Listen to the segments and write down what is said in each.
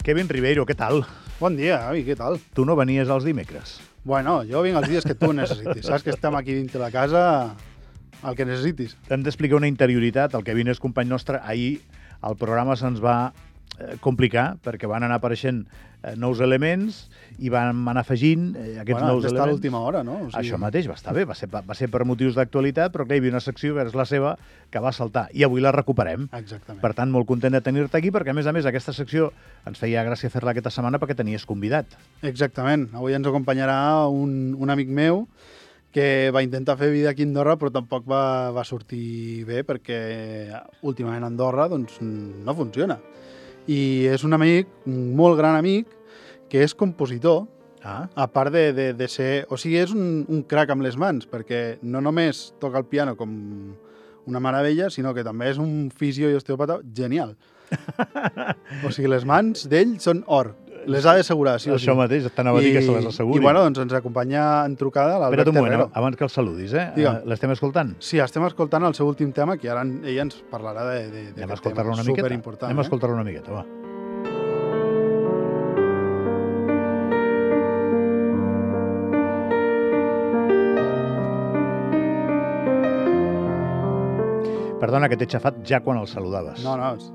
Kevin Ribeiro, què tal? Bon dia, avi, què tal? Tu no venies els dimecres. Bueno, jo vinc els dies que tu necessitis. Saps que estem aquí dintre la casa, el que necessitis. Hem d'explicar una interioritat. El Kevin és company nostre. Ahir el programa se'ns va complicar perquè van anar apareixent eh, nous elements i van anar afegint eh, aquests bueno, nous elements. l'última hora, no? O sigui... Això mateix, va estar bé, va ser, va, va ser per motius d'actualitat, però clar, hi havia una secció que és la seva que va saltar i avui la recuperem. Exactament. Per tant, molt content de tenir-te aquí, perquè a més a més aquesta secció ens feia gràcia fer-la aquesta setmana perquè tenies convidat. Exactament. Avui ens acompanyarà un, un amic meu que va intentar fer vida aquí a Andorra, però tampoc va, va sortir bé perquè últimament a Andorra doncs, no funciona. I és un amic, un molt gran amic, que és compositor, Ah, a part de, de, de ser... O sigui, és un, un crac amb les mans, perquè no només toca el piano com una meravella, sinó que també és un fisio i osteòpata genial. o sigui, les mans d'ell són or. Les ha d'assegurar, sí o sí. això mateix, t'anava a dir que se les asseguri. I, bueno, doncs ens acompanya en trucada l'Albert Espera't un moment, abans que el saludis, eh? Digue'm. Eh, L'estem escoltant? Sí, estem escoltant el seu últim tema, que ara ella ens parlarà de, de, de Anem a escoltar-lo una miqueta? Anem a eh? escoltar-lo una miqueta, va. Perdona que t'he xafat ja quan el saludaves. No, no, és,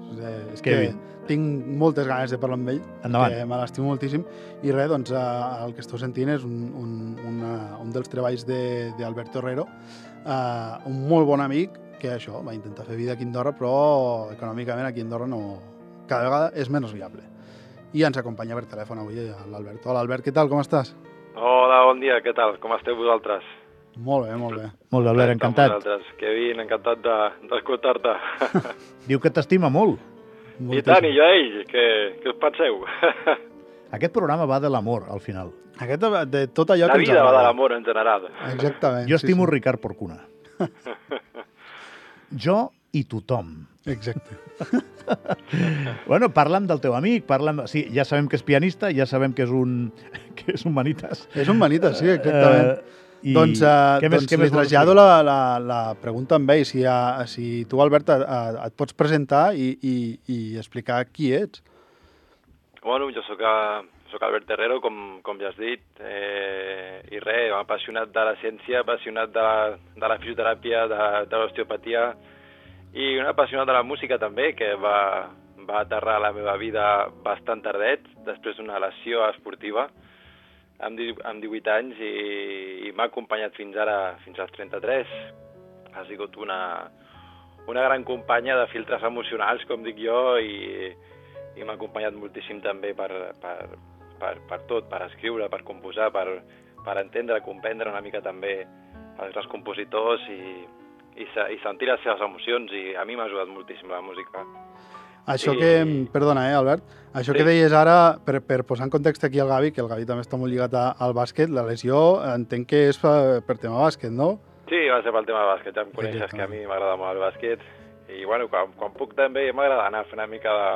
és Que que bé. tinc moltes ganes de parlar amb ell, Endavant. que me l'estimo moltíssim, i res, doncs eh, el que esteu sentint és un, un, una, un dels treballs de- d'Alberto Herrero, eh, un molt bon amic, que això, va intentar fer vida aquí a Andorra, però econòmicament aquí a Andorra no, cada vegada és menys viable. I ens acompanya per telèfon avui eh, l'Albert. Hola, Albert, què tal, com estàs? Hola, bon dia, què tal? Com esteu vosaltres? Molt bé, molt bé. Molt bé, Albert, encantat. Kevin, encantat de- d'escoltar-te. Diu que t'estima molt. I tant, i jo a ell, què, què us penseu? Aquest programa va de l'amor, al final. Aquest de, de tot allò La que ens vida va de l'amor en general. Exactament. Jo estimo sí, Ricard Porcuna. Jo i tothom. sí. Exacte. Bueno, parla'm del teu amic, parla'm... Sí, ja sabem que és pianista, ja sabem que és un, que és un manitas. És un manita, sí, exactament. Eh, i doncs uh, què més, doncs què li més vols trasllado la, la, la pregunta amb ell, si, uh, si tu, Albert, uh, et pots presentar i, i, i explicar qui ets. Bueno, jo sóc, a, sóc Albert Herrero, com, com ja has dit, eh, i res, apassionat de la ciència, apassionat de la, de la fisioteràpia, de, de l'osteopatia, i un apassionat de la música també, que va, va aterrar a la meva vida bastant tardet, després d'una lesió esportiva, amb, amb 18 anys, i, i m'ha acompanyat fins ara, fins als 33. Ha sigut una, una gran companya de filtres emocionals, com dic jo, i, i m'ha acompanyat moltíssim també per, per, per, per tot, per escriure, per composar, per, per entendre, comprendre una mica també els compositors i, i, se- i sentir les seves emocions i a mi m'ha ajudat moltíssim la música. Això I- que... Perdona, eh, Albert? Això Sí. que deies ara, per, per posar en context aquí el Gavi, que el Gavi també està molt lligat a, al bàsquet, la lesió entenc que és per, per tema bàsquet, no? Sí, va ser pel tema bàsquet, ja em coneixes que a mi m'agrada molt el bàsquet i bueno, quan, quan puc també m'agrada anar a fer una mica de,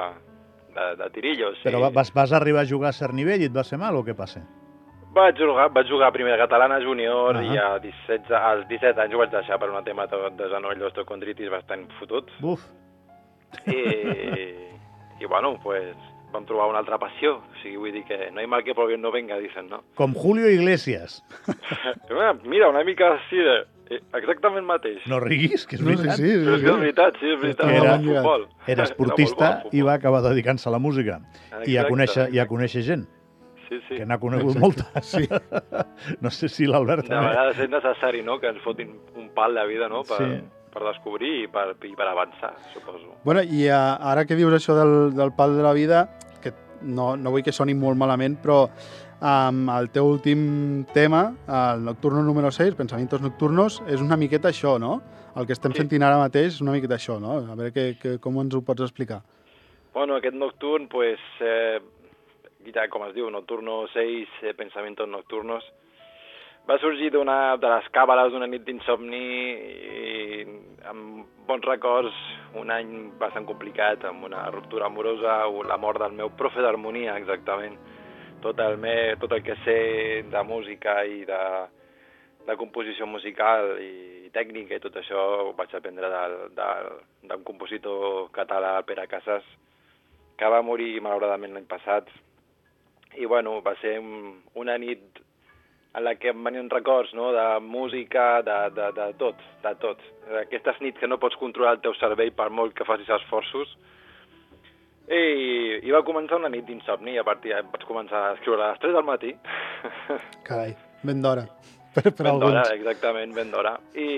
de, de tirillos. Però i... vas, vas arribar a jugar a cert nivell i et va ser mal o què passa? Vaig jugar, vaig jugar a primera catalana júnior Ah. i a 17, als 17 anys ho vaig deixar per un tema de, de genoll d'osteocondritis bastant fotut. Buf, I, i bueno, pues, vam trobar una altra passió. O sigui, vull dir que no hi mal que por bien no venga, dicen, no? com Julio Iglesias. Mira, una mica així de... eh, Exactament mateix. No riguis, que és No, sí, veritat. sí, Però és sí, que és sí. veritat, sí, és veritat. Era, era- futbol. Era esportista molt bo i va acabar dedicant-se a la música. I a Exacte, conèixer, i a exacte. conèixer gent, Sí, sí. que n'ha conegut Exacte. molta. Sí. No sé si l'Albert De també. vegades és necessari, no?, que ens fotin un pal de vida, no?, per, Sí. per descobrir i per, i per avançar, suposo. Bueno, i uh, ara que dius això del, del pal de la vida, que no, no vull que soni molt malament, però amb el teu últim tema, el Nocturno número 6, Pensamientos Nocturnos, és una miqueta això, no? El que estem Sí. sentint ara mateix és una miqueta això, no? A veure que, que, com ens ho pots explicar. Bueno, aquest nocturn, pues, eh, ja com es diu, Nocturno 6, eh, Pensamientos Nocturnos, va sorgir d'una de les càbales d'una nit d'insomni i amb bons records, un any bastant complicat, amb una ruptura amorosa o la mort del meu profe d'harmonia, exactament. Tot el, me, tot el que sé de música i de, de composició musical i tècnica i tot això ho vaig aprendre d'un compositor català, Pere Casas, que va morir malauradament l'any passat. I bueno, va ser un, una nit en la que em venien records no? de música, de, de, de tot, de tot. Aquestes nits que no pots controlar el teu cervell per molt que facis esforços. I, i va començar una nit d'insomni a partir vaig començar a escriure a les 3 del matí. Carai, ben d'hora. Per, per ben d'hora, exactament, ben d'hora. I,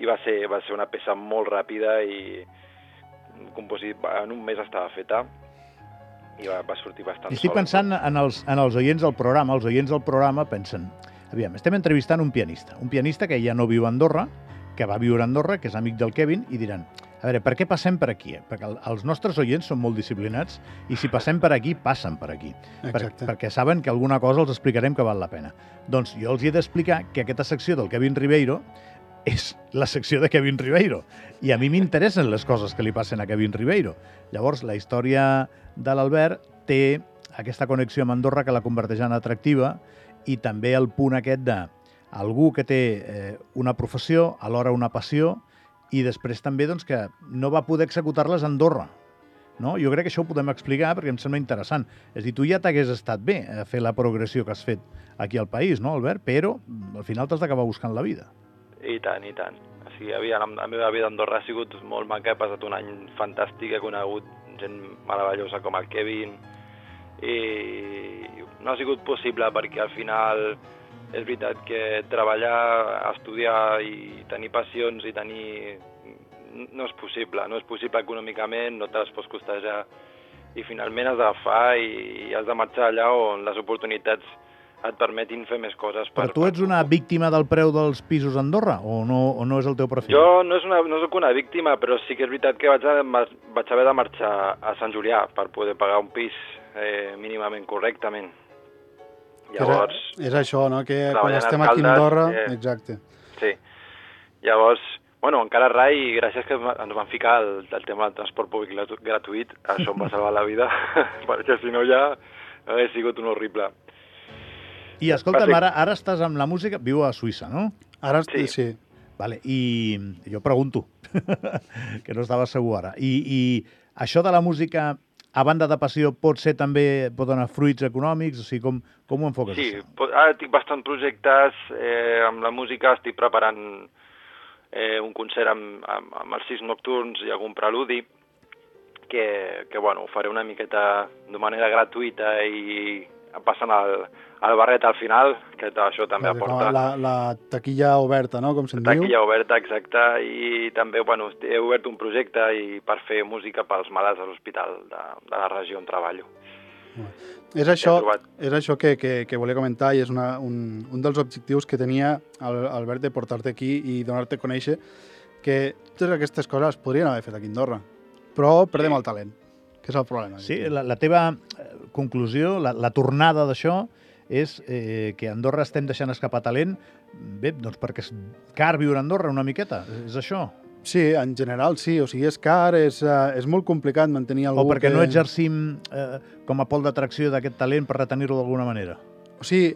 i va, ser, va ser una peça molt ràpida i composit, en un mes estava feta i va, va sortir bastant estic sola. pensant en els, en els oients del programa. Els oients del programa pensen, aviam, estem entrevistant un pianista, un pianista que ja no viu a Andorra, que va viure a Andorra, que és amic del Kevin, i diran, a veure, per què passem per aquí? Perquè el- els nostres oients són molt disciplinats i si passem per aquí, passen per aquí. Per, perquè saben que alguna cosa els explicarem que val la pena. Doncs jo els hi he d'explicar que aquesta secció del Kevin Ribeiro és la secció de Kevin Ribeiro. I a mi m'interessen les coses que li passen a Kevin Ribeiro. Llavors, la història de l'Albert té aquesta connexió amb Andorra que la converteix en atractiva i també el punt aquest de algú que té eh, una professió, alhora una passió, i després també doncs, que no va poder executar-les a Andorra. No? Jo crec que això ho podem explicar perquè em sembla interessant. És a dir, tu ja t'hagués estat bé a fer la progressió que has fet aquí al país, no, Albert? Però al final t'has d'acabar buscant la vida. I tant, i tant. O sigui, havia, la, la meva vida a Andorra ha sigut molt maca, he passat un any fantàstic, he conegut gent meravellosa com el Kevin, i no ha sigut possible perquè al final és veritat que treballar, estudiar i tenir passions i tenir... no és possible, no és possible econòmicament, no te les pots costejar i finalment has d'agafar i, i has de marxar allà on les oportunitats et permetin fer més coses. Però tu ets una víctima del preu dels pisos a Andorra o no, o no és el teu perfil? Jo no, és una, no soc una víctima, però sí que és veritat que vaig, a, vaig haver de marxar a Sant Julià per poder pagar un pis eh, mínimament correctament. Llavors, és, és això, no? Que quan estem aquí a Andorra... eh, Exacte. sí. Llavors, bueno, encara rai, gràcies que ens van ficar el, el tema del transport públic gratu- gratuït, això em va salvar la vida, perquè si no ja hauria sigut un horrible. I escolta'm, ara, ara estàs amb la música, viu a Suïssa, no? Ara Sí. sí. Vale, i jo pregunto, que no estava segur ara. I, I això de la música, a banda de passió, pot ser també, pot donar fruits econòmics? O sigui, com, com ho enfoques, Sí, això? ara tinc bastant projectes, eh, amb la música estic preparant eh, un concert amb, amb, amb els sis nocturns i algun preludi, que, que bueno, ho faré una miqueta de manera gratuïta i passant el, el barret al final, que això també Com aporta. La, la taquilla oberta, no? Com se'n diu. Taquilla oberta, exacte, i també bueno, he obert un projecte i per fer música pels malalts de l'hospital de, de la regió on treballo. És això, és això que, que, que volia comentar i és una, un, un dels objectius que tenia el, Albert de portar-te aquí i donar-te a conèixer que totes aquestes coses es podrien haver fet aquí a Andorra, però perdem Sí. el talent, que és el problema. Sí, la, la teva eh, conclusió, la, la tornada d'això, és eh, que a Andorra estem deixant escapar talent, bé, doncs perquè és car viure a Andorra una miqueta, és això? Sí, en general sí, o sigui, és car, és, uh, és molt complicat mantenir algú O perquè que... no exercim eh, com a pol d'atracció d'aquest talent per retenir-lo d'alguna manera? O sigui,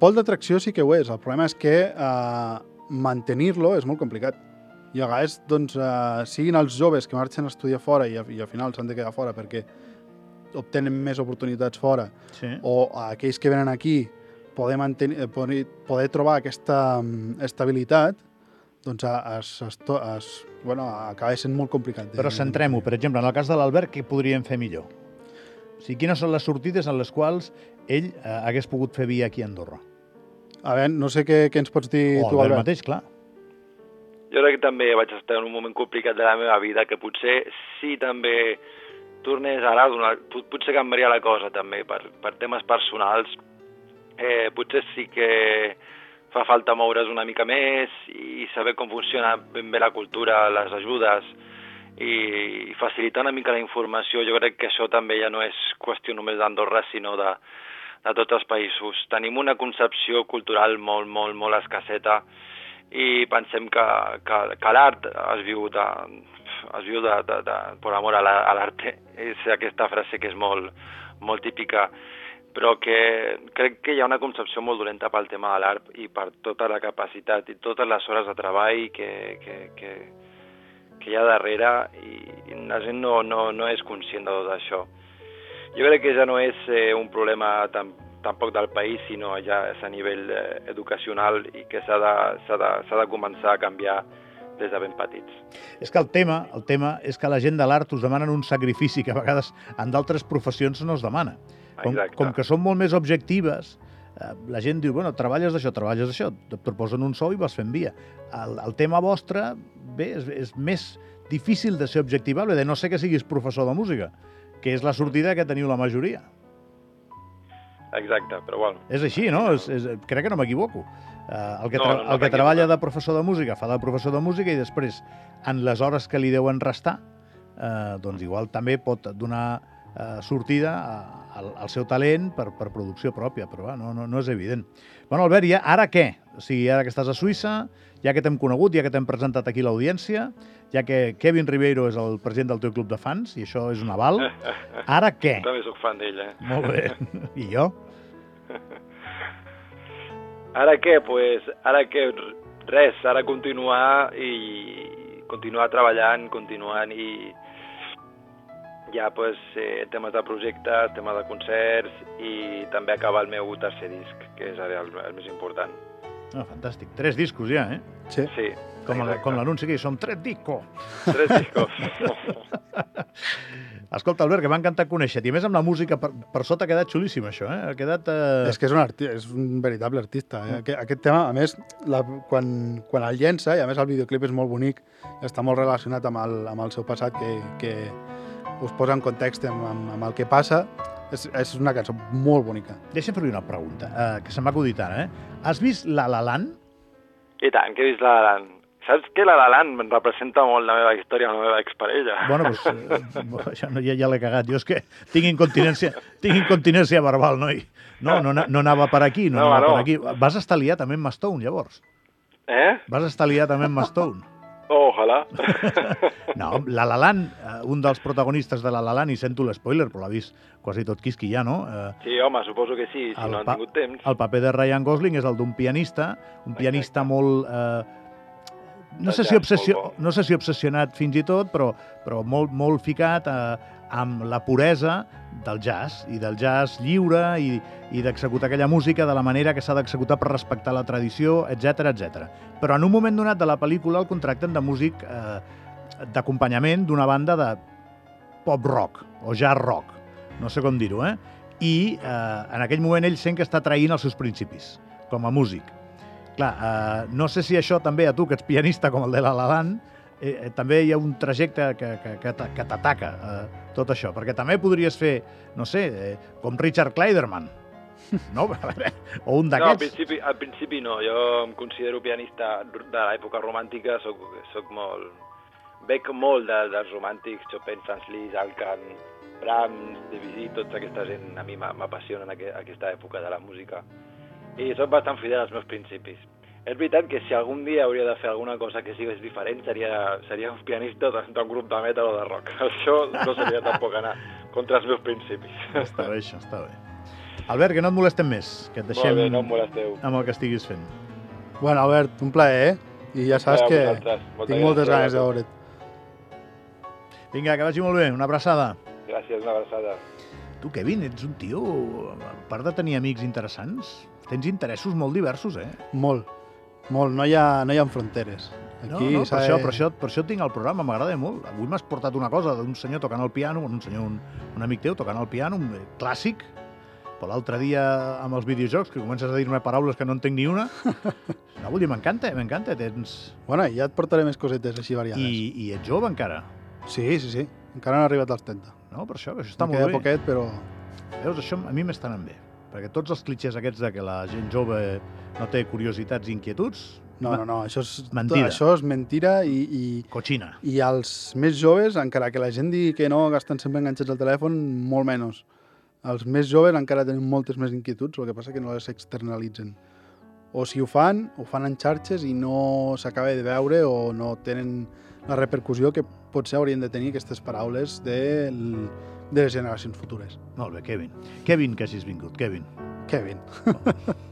pol d'atracció sí que ho és, el problema és que uh, mantenir-lo és molt complicat. I a vegades, doncs, uh, siguin els joves que marxen a estudiar fora i, a- i al final s'han de quedar fora perquè obtenen més oportunitats fora, Sí. o aquells que venen aquí poder, mantenir, poder, poder trobar aquesta um, estabilitat, doncs es, es, es, bueno, acaba sent molt complicat. Però centrem-ho. Per exemple, en el cas de l'Albert, què podríem fer millor? O sigui, quines són les sortides en les quals ell eh, hagués pogut fer via aquí a Andorra? A veure, no sé què, què ens pots dir O tu, Albert Albert. mateix, clar. Jo crec que també vaig estar en un moment complicat de la meva vida, que potser sí també tornés ara, donar, pot- potser canviaria la cosa també, per, per temes personals. Eh, potser sí que fa falta moure's una mica més i saber com funciona ben bé la cultura, les ajudes i facilitar una mica la informació. Jo crec que això també ja no és qüestió només d'Andorra, sinó de, de tots els països. Tenim una concepció cultural molt, molt, molt escasseta i pensem que, que, que l'art es viu de, es viu de, de, de, per amor a la- a l'arte. És aquesta frase que és molt, molt típica, però que crec que hi ha una concepció molt dolenta pel tema de l'art i per tota la capacitat i totes les hores de treball que, que, que, que hi ha darrere i la gent no, no, no és conscient de tot això. jo crec que ja no és eh, un problema tan, tampoc del país, sinó ja és a nivell eh, educacional i que s'ha de, de, de començar a canviar des de ben petits. És que el tema, el tema és que la gent de l'art us demanen un sacrifici que a vegades en d'altres professions no es demana. Com, Exacte. com que són molt més objectives, eh, la gent diu, bueno, treballes d'això, treballes d'això, et proposen un sou i vas fent via. El, el tema vostre, bé, és, és més difícil de ser objectivable, de no ser que siguis professor de música, que és la sortida que teniu la majoria. Exacte, però bueno. És així, no? És, és, crec que no m'equivoco. Uh, el que, No, tra no, no el que treballa de professor de música fa de professor de música i després, en les hores que li deuen restar, uh, doncs igual també pot donar uh, sortida al, al seu talent per, per producció pròpia, però va, no, no, no és evident. Bueno, Albert, ja, ara què? O sigui, ara que estàs a Suïssa, ja que t'hem conegut, ja que t'hem presentat aquí l'audiència, ja que Kevin Ribeiro és el president del teu club de fans, i això és un aval, ara què? També sóc fan d'ell, eh? Molt bé. I jo? Ara què? Pues, ara què? Res, ara continuar i continuar treballant, continuant i ja pues, eh, temes de projectes, temes de concerts i també acabar el meu tercer disc, que és ara el, el més important. Ah, fantàstic. Tres discos ja, eh? Sí. Sí, Com, exacte. com l'anunci que hi som tres discos. Tres discos. Escolta, Albert, que m'ha encantat conèixer-te. I a més amb la música per, per sota ha quedat xulíssim, això, eh? Ha quedat... Eh... És que és un, arti és un veritable artista. Eh? Aquest, aquest tema, a més, la, quan, quan el llença, i a més el videoclip és molt bonic, està molt relacionat amb el, amb el seu passat, que, que us posa en context amb, amb, amb el que passa, és, és una cançó molt bonica. Deixa'm fer-li una pregunta, eh, que se m'ha acudit ara, eh? Has vist La La Land? I tant, que he vist La La Land. Saps que La La Land representa molt la meva història amb la meva exparella? Bueno, doncs, eh, ja, no, ja, ja l'he cagat. Jo és que tinc incontinència, tinc incontinència verbal, noi. No, no, no anava per aquí, no, No, anava no. per aquí. Vas estar liat també amb Mastone, llavors. Eh? Vas estar liat també amb Mastone. Oh, ojalà. No, La La Land, un dels protagonistes de La La Land, i sento l'espoiler, però l'ha vist quasi tot quisqui ja, no? Eh, Sí, home, suposo que sí, si no han tingut temps. el paper de Ryan Gosling és el d'un pianista, un pianista molt... Eh, no, sé si obsessió, no sé si obsessionat fins i tot, però, però molt, molt ficat eh, amb la puresa del jazz, i del jazz lliure, i, i d'executar aquella música de la manera que s'ha d'executar per respectar la tradició, etc etc. Però en un moment donat de la pel·lícula el contracten de músic eh, d'acompanyament d'una banda de pop rock o jazz rock, no sé com dir-ho, eh? I eh, en aquell moment ell sent que està traint els seus principis com a músic. Clar, eh, no sé si això també a tu, que ets pianista com el de la La Land, eh, eh, també hi ha un trajecte que, que, que que t'ataca eh, tot això, perquè també podries fer, no sé, eh, com Richard Kleiderman, no? o un No, al d'aquests. principi, al principi no. Jo em considero pianista de l'època romàntica, soc, soc molt... Bec molt de, dels romàntics, Chopin, Franz Liszt, Alcan, Brahms, Debussy, tota aquesta gent a mi m'a- m'apassionen aqu aquesta època de la música. I soc bastant fidel als meus principis. És veritat que si algun dia hauria de fer alguna cosa que sigués diferent seria, seria un pianista d'un grup de metal o de rock. Això no seria tampoc anar contra els meus principis. Està bé, això, està bé. Albert, que no et molestem més, que et deixem bé, no amb el que estiguis fent. Bueno, Albert, un plaer, eh? I ja saps que tinc moltes ganes de veure't. Vinga, que vagi molt bé, una abraçada. Gràcies, una abraçada. Tu, Kevin, ets un tio, a part de tenir amics interessants, tens interessos molt diversos, eh? Molt, molt. No hi ha, no hi ha fronteres. No, Aquí no, per, s'ha això, per, això, per això tinc el programa, m'agrada molt. Avui m'has portat una cosa d'un senyor tocant el piano, un senyor, un, un amic teu tocant el piano, un eh, clàssic, però l'altre dia amb els videojocs, que comences a dir-me paraules que no entenc ni una, no, vull dir, m'encanta, m'encanta, tens... Bueno, ja et portaré més cosetes així variades. I, I ets jove encara, Sí, sí, sí. Encara no he arribat als 30. no? Per això, això està Em molt bé. poquet, però... Veus, això a mi m'estan bé. Perquè tots els clitxers aquests de que la gent jove no té curiositats i inquietuds, No, no, no, això és, Mentira. això és mentira i, i, cochina. i els més joves, encara que la gent digui que no, que estan sempre enganxats al telèfon, molt menys. Els més joves encara tenen moltes més inquietuds, el que passa que no les externalitzen. O si ho fan, ho fan en xarxes i no s'acaba de veure o no tenen la repercussió que potser haurien de tenir aquestes paraules de, de les generacions futures. Molt bé, Kevin. Kevin, que hagis vingut, Kevin. Kevin.